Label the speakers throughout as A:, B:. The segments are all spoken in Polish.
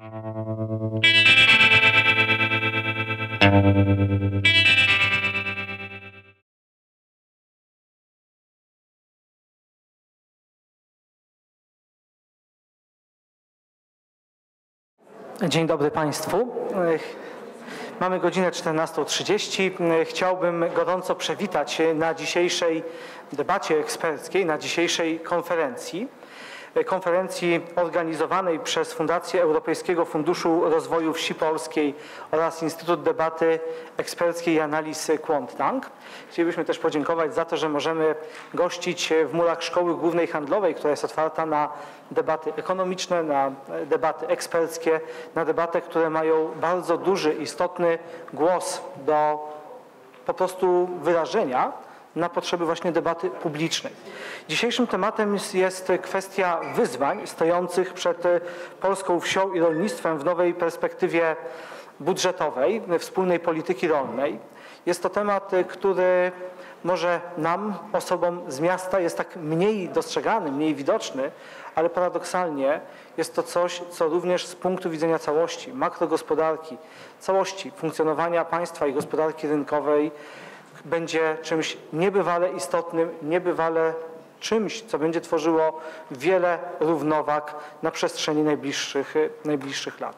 A: Dzień dobry Państwu. Mamy godzinę 14.30. Chciałbym gorąco przywitać na dzisiejszej debacie eksperckiej, na dzisiejszej konferencji. Konferencji organizowanej przez Fundację Europejskiego Funduszu Rozwoju Wsi Polskiej oraz Instytut Debaty Eksperckiej i Analiz Quanttank. Chcielibyśmy też podziękować za to, że możemy gościć w murach Szkoły Głównej Handlowej, która jest otwarta na debaty ekonomiczne, na debaty eksperckie, na debaty, które mają bardzo duży, istotny głos do po prostu wyrażenia na potrzeby właśnie debaty publicznej. Dzisiejszym tematem jest, jest kwestia wyzwań stojących przed polską wsią i rolnictwem w nowej perspektywie budżetowej, wspólnej polityki rolnej. Jest to temat, który może nam, osobom z miasta, jest tak mniej dostrzegany, mniej widoczny, ale paradoksalnie jest to coś, co również z punktu widzenia całości makrogospodarki, całości funkcjonowania państwa i gospodarki rynkowej będzie czymś niebywale istotnym, niebywale czymś, co będzie tworzyło wiele równowag na przestrzeni najbliższych, najbliższych lat.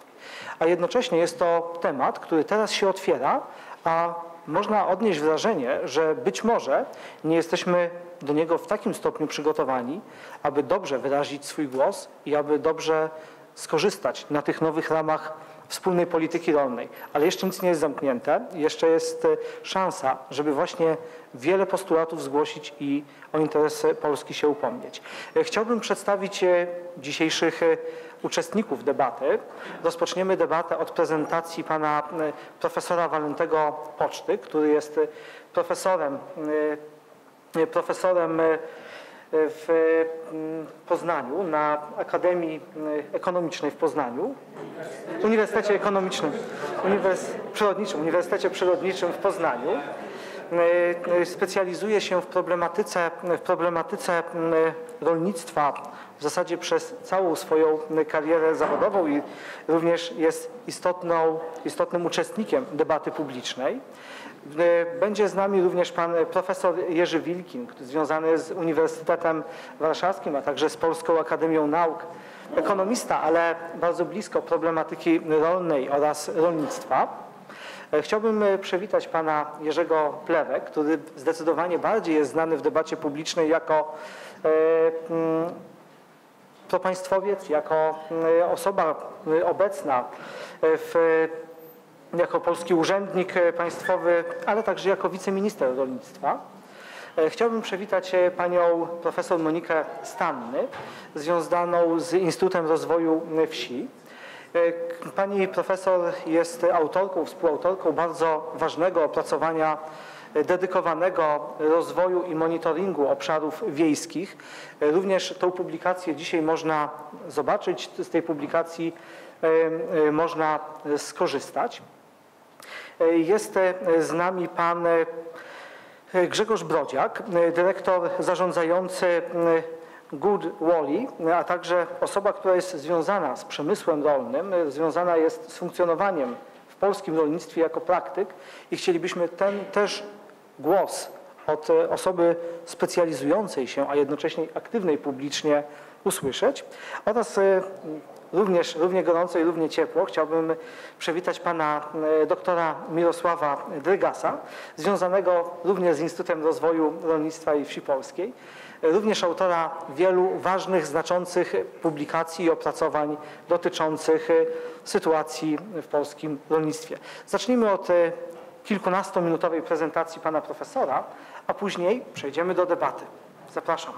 A: A jednocześnie jest to temat, który teraz się otwiera, a można odnieść wrażenie, że być może nie jesteśmy do niego w takim stopniu przygotowani, aby dobrze wyrazić swój głos i aby dobrze skorzystać na tych nowych ramach wspólnej polityki rolnej. Ale jeszcze nic nie jest zamknięte, jeszcze jest szansa, żeby właśnie wiele postulatów zgłosić i o interesy Polski się upomnieć. Chciałbym przedstawić dzisiejszych uczestników debaty. Rozpoczniemy debatę od prezentacji pana profesora Walentego Poczty, który jest profesorem, profesorem w Poznaniu, na Akademii Ekonomicznej w Poznaniu, Uniwersytecie Ekonomicznym, Uniwers Przyrodniczym, Uniwersytecie Przyrodniczym w Poznaniu. Specjalizuje się w problematyce, w problematyce rolnictwa w zasadzie przez całą swoją karierę zawodową i również jest istotną, istotnym uczestnikiem debaty publicznej. Będzie z nami również pan profesor Jerzy Wilkin, związany z Uniwersytetem Warszawskim, a także z Polską Akademią Nauk. Ekonomista, ale bardzo blisko problematyki rolnej oraz rolnictwa. Chciałbym przywitać pana Jerzego Plewę, który zdecydowanie bardziej jest znany w debacie publicznej jako propaństwowiec, jako osoba obecna w jako polski urzędnik państwowy, ale także jako wiceminister rolnictwa. Chciałbym przywitać panią profesor Monikę Stanny, związaną z Instytutem Rozwoju Wsi. Pani profesor jest autorką, współautorką bardzo ważnego opracowania dedykowanego rozwoju i monitoringu obszarów wiejskich. Również tą publikację dzisiaj można zobaczyć, z tej publikacji można skorzystać. Jest z nami pan Grzegorz Brodziak, dyrektor zarządzający Good Wally, a także osoba, która jest związana z przemysłem rolnym, związana jest z funkcjonowaniem w polskim rolnictwie jako praktyk i chcielibyśmy ten też głos od osoby specjalizującej się, a jednocześnie aktywnej publicznie usłyszeć oraz również równie gorąco i równie ciepło chciałbym przywitać pana doktora Mirosława Drygasa, związanego również z Instytutem Rozwoju Rolnictwa i Wsi Polskiej, również autora wielu ważnych, znaczących publikacji i opracowań dotyczących sytuacji w polskim rolnictwie. Zacznijmy od kilkunastominutowej prezentacji pana profesora, a później przejdziemy do debaty. Zapraszam.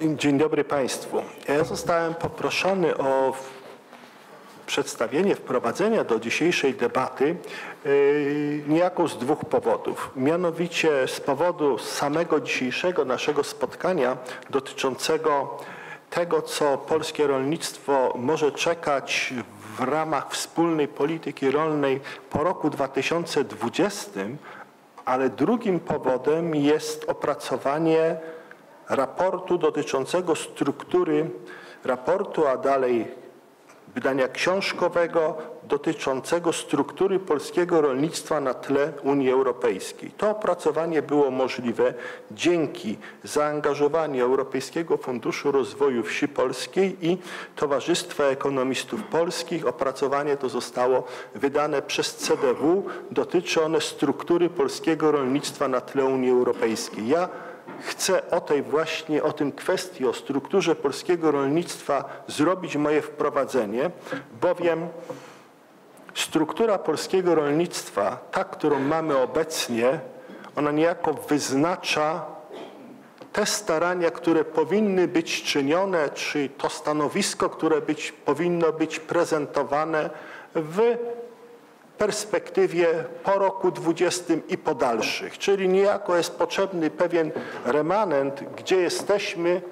B: Dzień dobry Państwu. Ja zostałem poproszony o przedstawienie, wprowadzenia do dzisiejszej debaty niejako z dwóch powodów. Mianowicie z powodu samego dzisiejszego naszego spotkania dotyczącego tego, co polskie rolnictwo może czekać w ramach wspólnej polityki rolnej po roku 2020, ale drugim powodem jest opracowanie raportu dotyczącego struktury raportu, a dalej wydania książkowego dotyczącego struktury polskiego rolnictwa na tle Unii Europejskiej. To opracowanie było możliwe dzięki zaangażowaniu Europejskiego Funduszu Rozwoju Wsi Polskiej i Towarzystwa Ekonomistów Polskich. Opracowanie to zostało wydane przez CDW. Dotyczy one struktury polskiego rolnictwa na tle Unii Europejskiej. Ja chcę o tej właśnie, o tym kwestii, o strukturze polskiego rolnictwa zrobić moje wprowadzenie, bowiem struktura polskiego rolnictwa, ta, którą mamy obecnie, ona niejako wyznacza te starania, które powinny być czynione, czy to stanowisko, które być, powinno być prezentowane w perspektywie po roku 20 i po dalszych. Czyli niejako jest potrzebny pewien remanent, gdzie jesteśmy,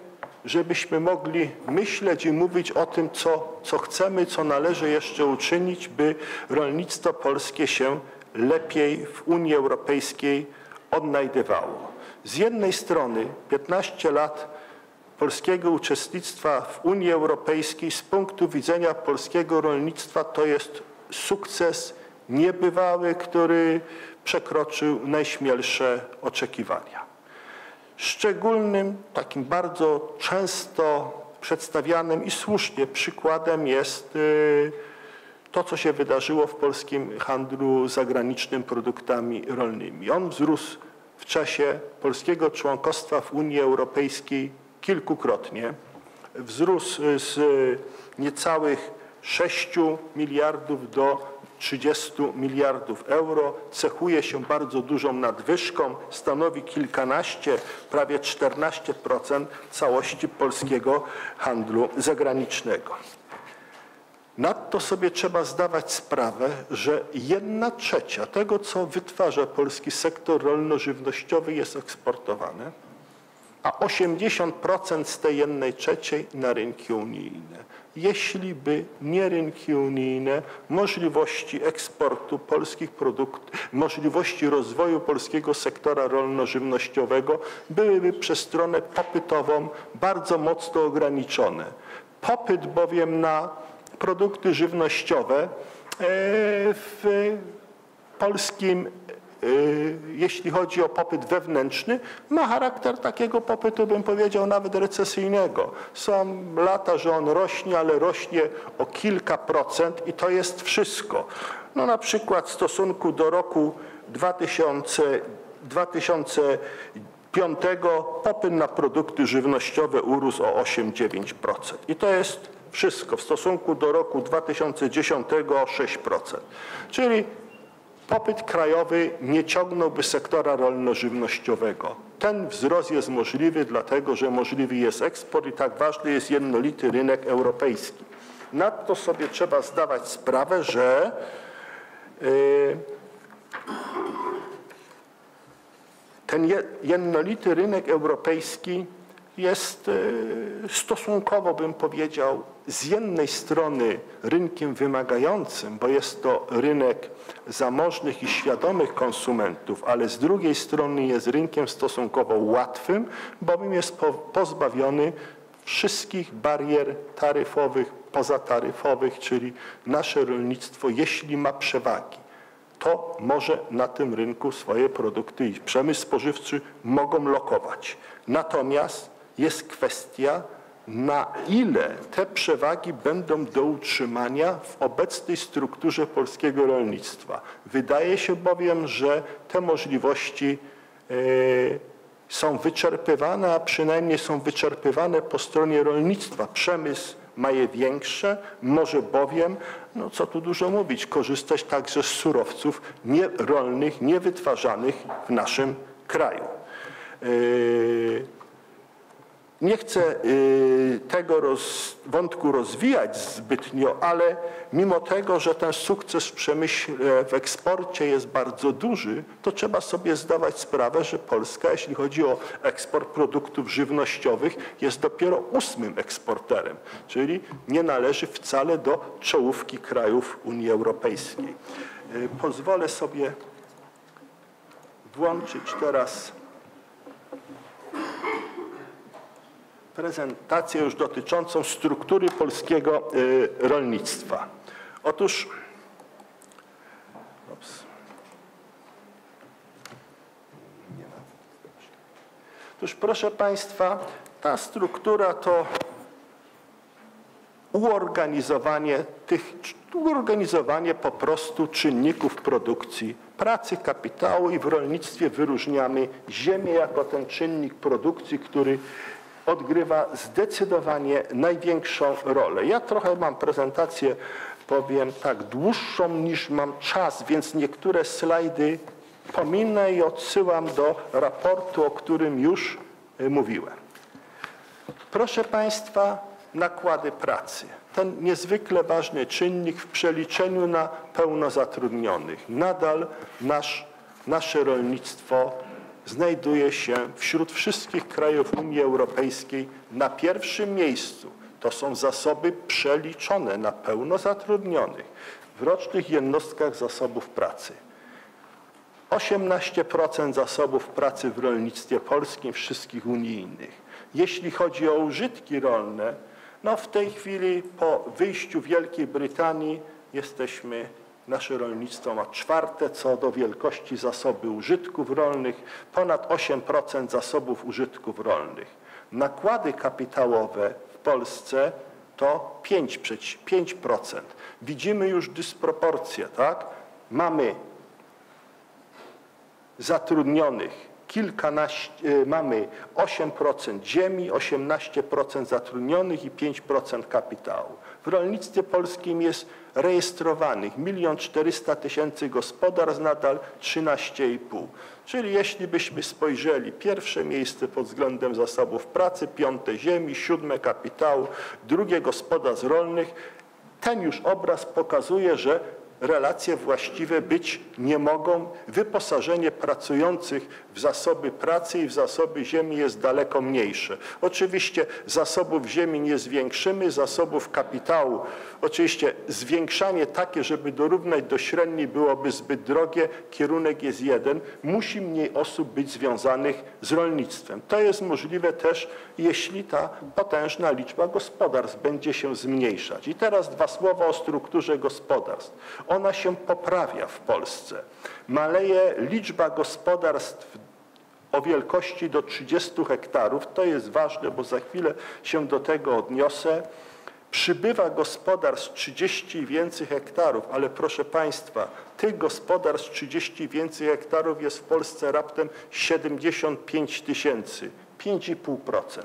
B: żebyśmy mogli myśleć i mówić o tym, co, co chcemy, co należy jeszcze uczynić, by rolnictwo polskie się lepiej w Unii Europejskiej odnajdywało. Z jednej strony 15 lat polskiego uczestnictwa w Unii Europejskiej z punktu widzenia polskiego rolnictwa to jest sukces niebywały, który przekroczył najśmielsze oczekiwania. Szczególnym, takim bardzo często przedstawianym i słusznie przykładem jest y, to, co się wydarzyło w polskim handlu zagranicznym produktami rolnymi. On wzrósł w czasie polskiego członkostwa w Unii Europejskiej kilkukrotnie. Wzrósł z niecałych 6 miliardów do 30 miliardów euro, cechuje się bardzo dużą nadwyżką, stanowi kilkanaście, prawie 14% całości polskiego handlu zagranicznego. Nadto sobie trzeba zdawać sprawę, że jedna trzecia tego, co wytwarza polski sektor rolno-żywnościowy jest eksportowane, a 80% z tej jednej trzeciej na rynki unijne jeśli by nie rynki unijne, możliwości eksportu polskich produktów, możliwości rozwoju polskiego sektora rolno-żywnościowego byłyby przez stronę popytową bardzo mocno ograniczone. Popyt bowiem na produkty żywnościowe e, w polskim jeśli chodzi o popyt wewnętrzny, ma charakter takiego popytu, bym powiedział, nawet recesyjnego. Są lata, że on rośnie, ale rośnie o kilka procent i to jest wszystko. No na przykład w stosunku do roku 2000, 2005 popyt na produkty żywnościowe urósł o 8-9%. I to jest wszystko. W stosunku do roku 2010 o 6%. Czyli popyt krajowy nie ciągnąłby sektora rolno-żywnościowego. Ten wzrost jest możliwy dlatego, że możliwy jest eksport i tak ważny jest jednolity rynek europejski. Nadto sobie trzeba zdawać sprawę, że yy, ten jednolity rynek europejski jest e, stosunkowo, bym powiedział, z jednej strony rynkiem wymagającym, bo jest to rynek zamożnych i świadomych konsumentów, ale z drugiej strony jest rynkiem stosunkowo łatwym, bowiem jest pozbawiony wszystkich barier taryfowych, pozataryfowych, czyli nasze rolnictwo, jeśli ma przewagi, to może na tym rynku swoje produkty i przemysł spożywczy mogą lokować. Natomiast jest kwestia, na ile te przewagi będą do utrzymania w obecnej strukturze polskiego rolnictwa. Wydaje się bowiem, że te możliwości e, są wyczerpywane, a przynajmniej są wyczerpywane po stronie rolnictwa. Przemysł ma je większe, może bowiem, no co tu dużo mówić, korzystać także z surowców nierolnych, niewytwarzanych w naszym kraju. E, Nie chcę y, tego roz, wątku rozwijać zbytnio, ale mimo tego, że ten sukces w przemyśle, w eksporcie jest bardzo duży, to trzeba sobie zdawać sprawę, że Polska, jeśli chodzi o eksport produktów żywnościowych, jest dopiero ósmym eksporterem, czyli nie należy wcale do czołówki krajów Unii Europejskiej. Y, pozwolę sobie włączyć teraz prezentację już dotyczącą struktury polskiego y, rolnictwa. Otóż. Otóż proszę Państwa, ta struktura to uorganizowanie tych, uorganizowanie po prostu czynników produkcji pracy, kapitału i w rolnictwie wyróżniamy ziemię jako ten czynnik produkcji, który odgrywa zdecydowanie największą rolę. Ja trochę mam prezentację, powiem tak, dłuższą niż mam czas, więc niektóre slajdy pominę i odsyłam do raportu, o którym już y, mówiłem. Proszę Państwa, nakłady pracy. Ten niezwykle ważny czynnik w przeliczeniu na pełnozatrudnionych. Nadal nasz, nasze rolnictwo znajduje się wśród wszystkich krajów Unii Europejskiej na pierwszym miejscu. To są zasoby przeliczone na pełnozatrudnionych w rocznych jednostkach zasobów pracy. 18% zasobów pracy w rolnictwie polskim, wszystkich unijnych. Jeśli chodzi o użytki rolne, no w tej chwili po wyjściu Wielkiej Brytanii jesteśmy Nasze rolnictwo ma czwarte co do wielkości zasoby użytków rolnych, ponad 8% zasobów użytków rolnych. Nakłady kapitałowe w Polsce to 5%. 5%. Widzimy już dysproporcje, tak? Mamy zatrudnionych kilkanaście, y, mamy 8% ziemi, 18% zatrudnionych i 5% kapitału. W rolnictwie polskim jest rejestrowanych 1 400 tysięcy gospodarstw, nadal 13,5. Czyli jeśli byśmy spojrzeli, pierwsze miejsce pod względem zasobów pracy, piąte ziemi, siódme kapitału, drugie gospodarstw rolnych, ten już obraz pokazuje, że relacje właściwe być nie mogą. Wyposażenie pracujących w zasoby pracy i w zasoby ziemi jest daleko mniejsze. Oczywiście zasobów ziemi nie zwiększymy, zasobów kapitału. Oczywiście zwiększanie takie, żeby dorównać do średniej byłoby zbyt drogie. Kierunek jest jeden. Musi mniej osób być związanych z rolnictwem. To jest możliwe też, jeśli ta potężna liczba gospodarstw będzie się zmniejszać. I teraz dwa słowa o strukturze gospodarstw. Ona się poprawia w Polsce. Maleje liczba gospodarstw o wielkości do 30 hektarów. To jest ważne, bo za chwilę się do tego odniosę. Przybywa gospodarstw 30 i więcej hektarów, ale proszę Państwa, tych gospodarstw 30 i więcej hektarów jest w Polsce raptem 75 tysięcy, 5,5%.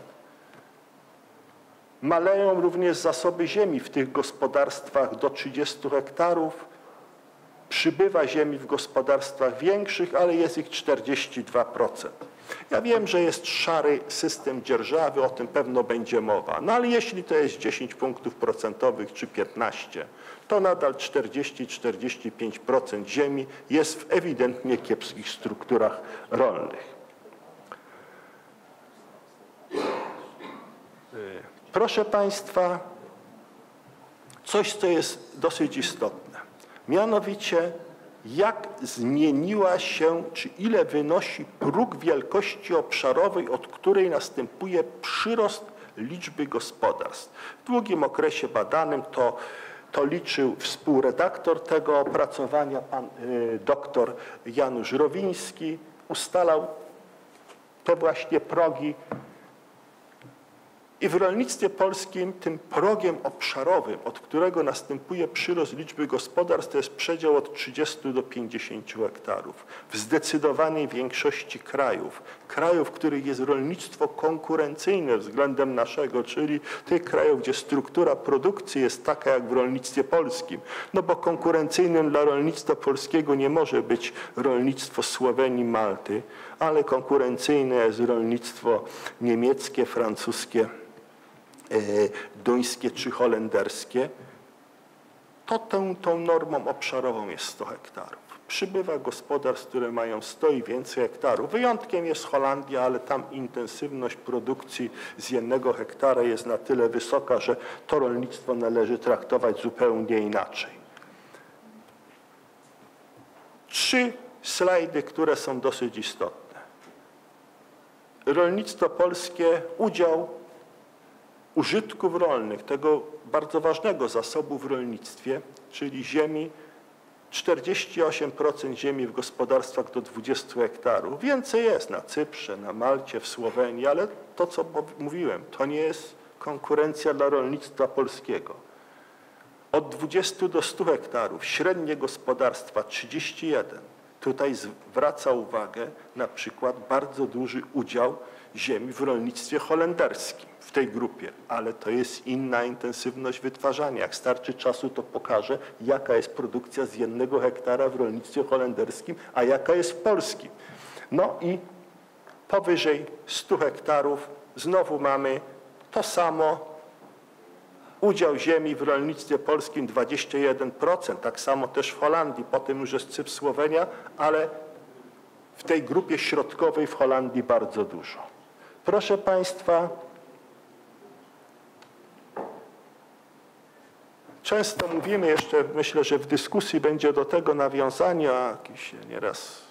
B: Maleją również zasoby ziemi w tych gospodarstwach do 30 hektarów. Przybywa ziemi w gospodarstwach większych, ale jest ich 42%. Ja wiem, że jest szary system dzierżawy, o tym pewno będzie mowa. No ale jeśli to jest 10 punktów procentowych czy 15, to nadal 40-45% ziemi jest w ewidentnie kiepskich strukturach rolnych. Proszę Państwa, coś, co jest dosyć istotne. Mianowicie, jak zmieniła się, czy ile wynosi próg wielkości obszarowej, od której następuje przyrost liczby gospodarstw. W długim okresie badanym to, to liczył współredaktor tego opracowania, pan y, doktor Janusz Rowiński, ustalał te właśnie progi i w rolnictwie polskim tym progiem obszarowym, od którego następuje przyrost liczby gospodarstw, to jest przedział od 30 do 50 hektarów. W zdecydowanej większości krajów, krajów, w których jest rolnictwo konkurencyjne względem naszego, czyli tych krajów, gdzie struktura produkcji jest taka jak w rolnictwie polskim, no bo konkurencyjnym dla rolnictwa polskiego nie może być rolnictwo Słowenii, Malty, ale konkurencyjne jest rolnictwo niemieckie, francuskie, duńskie czy holenderskie, to tą, tą normą obszarową jest 100 hektarów. Przybywa gospodarstw, które mają 100 i więcej hektarów. Wyjątkiem jest Holandia, ale tam intensywność produkcji z jednego hektara jest na tyle wysoka, że to rolnictwo należy traktować zupełnie inaczej. Trzy slajdy, które są dosyć istotne. Rolnictwo polskie, udział użytków rolnych, tego bardzo ważnego zasobu w rolnictwie, czyli ziemi, 48% ziemi w gospodarstwach do 20 hektarów. Więcej jest na Cyprze, na Malcie, w Słowenii, ale to, co mówiłem, to nie jest konkurencja dla rolnictwa polskiego. Od 20 do 100 hektarów, średnie gospodarstwa 31. Tutaj zwraca uwagę na przykład bardzo duży udział ziemi w rolnictwie holenderskim w tej grupie, ale to jest inna intensywność wytwarzania. Jak starczy czasu, to pokażę, jaka jest produkcja z jednego hektara w rolnictwie holenderskim, a jaka jest w polskim. No i powyżej 100 hektarów znowu mamy to samo. Udział ziemi w rolnictwie polskim 21%, tak samo też w Holandii, potem już jest Cypr, Słowenia, ale w tej grupie środkowej w Holandii bardzo dużo. Proszę Państwa, Często mówimy jeszcze, myślę, że w dyskusji będzie do tego nawiązania, jakiś nieraz